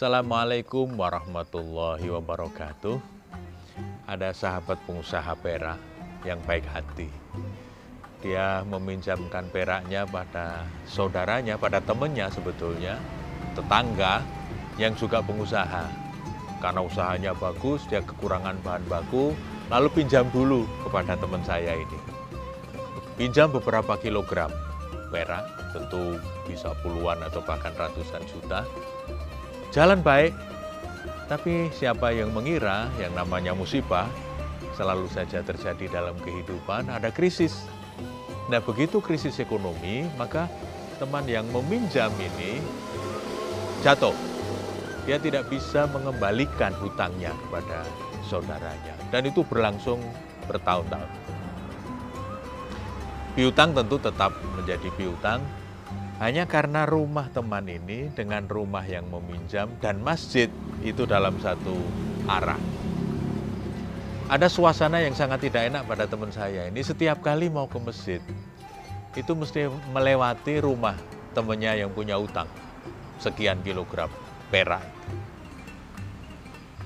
Assalamualaikum warahmatullahi wabarakatuh. Ada sahabat pengusaha perak yang baik hati. Dia meminjamkan peraknya pada saudaranya, pada temannya sebetulnya, tetangga yang juga pengusaha. Karena usahanya bagus, dia kekurangan bahan baku, lalu pinjam dulu kepada teman saya ini. Pinjam beberapa kilogram perak, tentu bisa puluhan atau bahkan ratusan juta. Jalan baik, tapi siapa yang mengira yang namanya musibah selalu saja terjadi dalam kehidupan, ada krisis. Nah begitu krisis ekonomi, maka teman yang meminjam ini jatuh. Dia tidak bisa mengembalikan hutangnya kepada saudaranya. Dan itu berlangsung bertahun-tahun. Piutang tentu tetap menjadi piutang, hanya karena rumah teman ini dengan rumah yang meminjam dan masjid itu dalam satu arah. Ada suasana yang sangat tidak enak pada teman saya ini. Setiap kali mau ke masjid, itu mesti melewati rumah temannya yang punya utang. Sekian kilogram perak.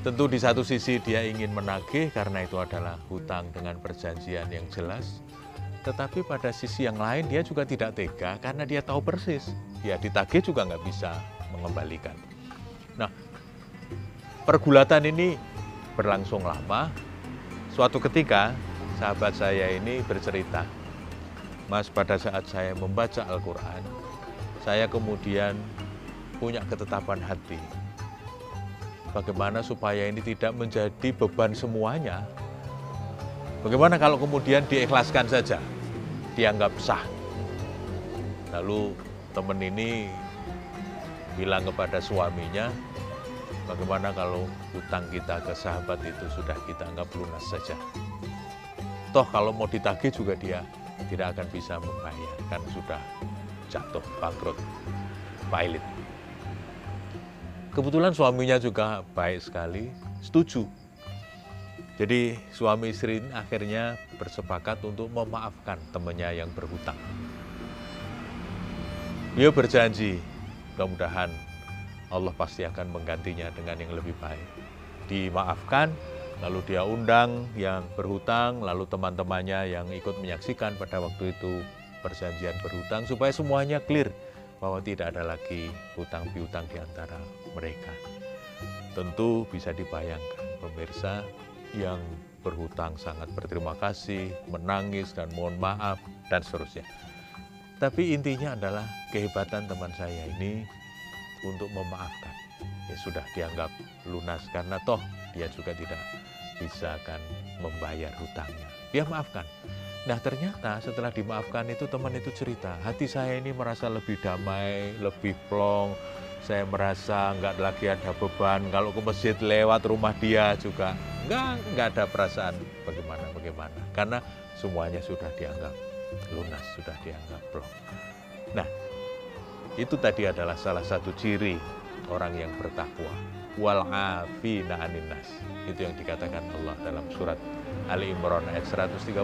Tentu di satu sisi dia ingin menagih karena itu adalah hutang dengan perjanjian yang jelas. Tetapi pada sisi yang lain dia juga tidak tega karena dia tahu persis. Ya ditagih juga nggak bisa mengembalikan. Nah, pergulatan ini berlangsung lama Suatu ketika sahabat saya ini bercerita, Mas pada saat saya membaca Al-Quran, saya kemudian punya ketetapan hati. Bagaimana supaya ini tidak menjadi beban semuanya? Bagaimana kalau kemudian diikhlaskan saja, dianggap sah? Lalu teman ini bilang kepada suaminya, Bagaimana kalau hutang kita ke sahabat itu sudah kita anggap lunas saja? Toh kalau mau ditagih juga dia tidak akan bisa membayar karena sudah jatuh bangkrut, pailit. Kebetulan suaminya juga baik sekali, setuju. Jadi suami istri akhirnya bersepakat untuk memaafkan temannya yang berhutang. Dia berjanji, mudah-mudahan Allah pasti akan menggantinya dengan yang lebih baik. Dimaafkan, lalu dia undang yang berhutang, lalu teman-temannya yang ikut menyaksikan pada waktu itu perjanjian berhutang supaya semuanya clear bahwa tidak ada lagi hutang piutang di antara mereka. Tentu bisa dibayangkan pemirsa yang berhutang sangat berterima kasih, menangis dan mohon maaf dan seterusnya. Tapi intinya adalah kehebatan teman saya ini untuk memaafkan. Ya sudah dianggap lunas karena toh dia juga tidak bisa akan membayar hutangnya. Dia maafkan. Nah ternyata setelah dimaafkan itu teman itu cerita, hati saya ini merasa lebih damai, lebih plong, saya merasa nggak lagi ada beban, kalau ke masjid lewat rumah dia juga nggak, nggak ada perasaan bagaimana, bagaimana. Karena semuanya sudah dianggap lunas, sudah dianggap plong. Nah itu tadi adalah salah satu ciri orang yang bertakwa. Wal afina. Itu yang dikatakan Allah dalam surat Ali Imran ayat 134.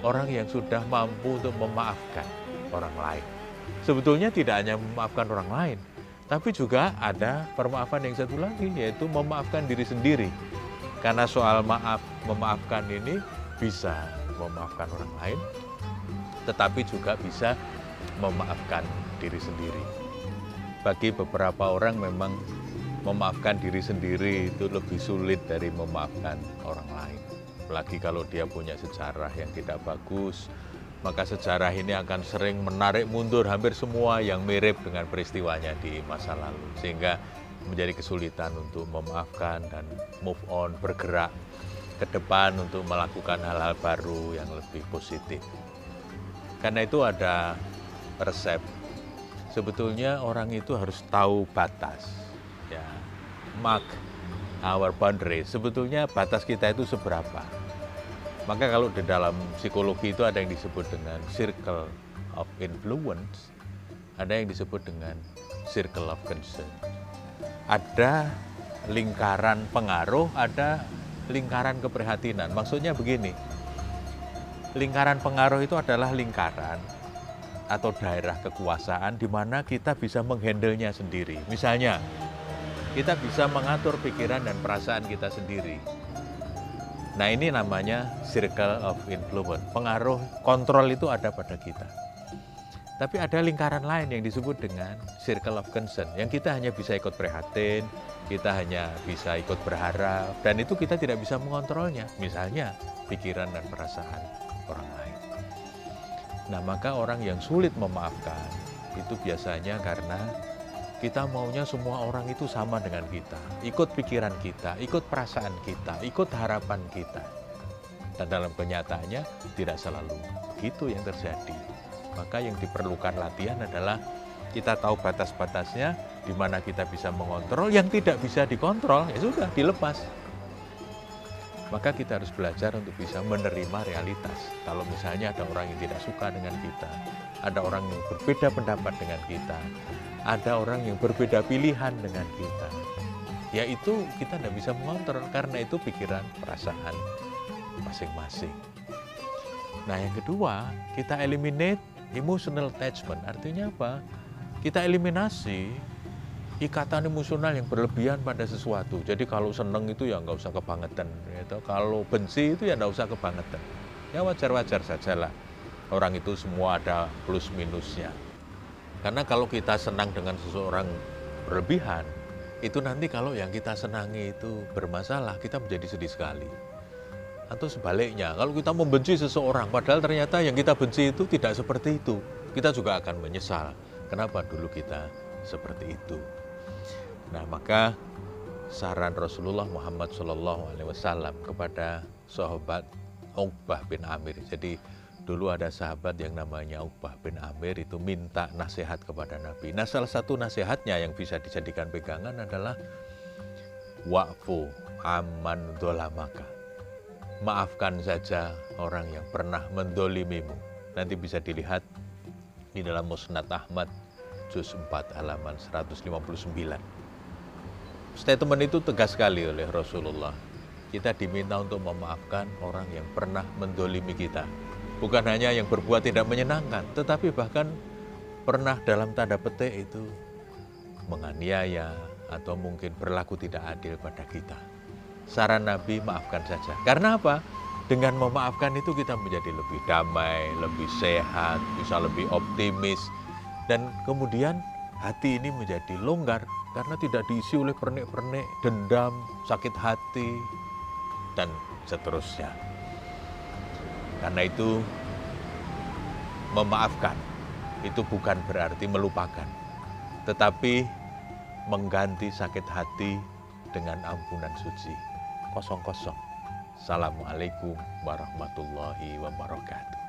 Orang yang sudah mampu untuk memaafkan orang lain. Sebetulnya tidak hanya memaafkan orang lain, tapi juga ada permaafan yang satu lagi, yaitu memaafkan diri sendiri. Karena soal maaf, memaafkan ini bisa memaafkan orang lain, tetapi juga bisa memaafkan diri sendiri. Bagi beberapa orang memang memaafkan diri sendiri itu lebih sulit dari memaafkan orang lain. Apalagi kalau dia punya sejarah yang tidak bagus, maka sejarah ini akan sering menarik mundur hampir semua yang mirip dengan peristiwanya di masa lalu. Sehingga menjadi kesulitan untuk memaafkan dan move on, bergerak ke depan untuk melakukan hal-hal baru yang lebih positif. Karena itu ada resep. Sebetulnya orang itu harus tahu batas. Ya, mark our boundary. Sebetulnya batas kita itu seberapa. Maka kalau di dalam psikologi itu ada yang disebut dengan circle of influence, ada yang disebut dengan circle of concern. Ada lingkaran pengaruh, ada lingkaran keprihatinan. Maksudnya begini, lingkaran pengaruh itu adalah lingkaran atau daerah kekuasaan di mana kita bisa menghandlenya sendiri. Misalnya, kita bisa mengatur pikiran dan perasaan kita sendiri. Nah ini namanya circle of influence. Pengaruh kontrol itu ada pada kita. Tapi ada lingkaran lain yang disebut dengan circle of concern. Yang kita hanya bisa ikut prihatin, kita hanya bisa ikut berharap, dan itu kita tidak bisa mengontrolnya. Misalnya pikiran dan perasaan orang lain. Nah maka orang yang sulit memaafkan itu biasanya karena kita maunya semua orang itu sama dengan kita, ikut pikiran kita, ikut perasaan kita, ikut harapan kita. Dan dalam kenyataannya tidak selalu begitu yang terjadi. Maka yang diperlukan latihan adalah kita tahu batas-batasnya, di mana kita bisa mengontrol, yang tidak bisa dikontrol, ya sudah, dilepas. Maka kita harus belajar untuk bisa menerima realitas. Kalau misalnya ada orang yang tidak suka dengan kita, ada orang yang berbeda pendapat dengan kita, ada orang yang berbeda pilihan dengan kita, ya itu kita tidak bisa mengontrol karena itu pikiran, perasaan masing-masing. Nah yang kedua, kita eliminate Emotional attachment artinya apa? Kita eliminasi ikatan emosional yang berlebihan pada sesuatu. Jadi kalau seneng itu ya nggak usah kebangetan. Gitu. Kalau benci itu ya nggak usah kebangetan. Ya wajar-wajar saja lah. Orang itu semua ada plus minusnya. Karena kalau kita senang dengan seseorang berlebihan, itu nanti kalau yang kita senangi itu bermasalah, kita menjadi sedih sekali. Atau sebaliknya, kalau kita membenci seseorang, padahal ternyata yang kita benci itu tidak seperti itu, kita juga akan menyesal. Kenapa dulu kita seperti itu? Nah, maka saran Rasulullah Muhammad SAW kepada sahabat Uqbah bin Amir. Jadi dulu ada sahabat yang namanya Uqbah bin Amir itu minta nasihat kepada Nabi. Nah, salah satu nasihatnya yang bisa dijadikan pegangan adalah wa'fu aman dolamaka maafkan saja orang yang pernah mendolimimu. Nanti bisa dilihat di dalam Musnad Ahmad, juz 4 halaman 159. Statement itu tegas sekali oleh Rasulullah. Kita diminta untuk memaafkan orang yang pernah mendolimi kita. Bukan hanya yang berbuat tidak menyenangkan, tetapi bahkan pernah dalam tanda petik itu menganiaya atau mungkin berlaku tidak adil pada kita saran Nabi maafkan saja. Karena apa? Dengan memaafkan itu kita menjadi lebih damai, lebih sehat, bisa lebih optimis. Dan kemudian hati ini menjadi longgar karena tidak diisi oleh pernik-pernik, dendam, sakit hati, dan seterusnya. Karena itu memaafkan itu bukan berarti melupakan, tetapi mengganti sakit hati dengan ampunan suci. Assalamualaikum warahmatullahi wabarakatuh.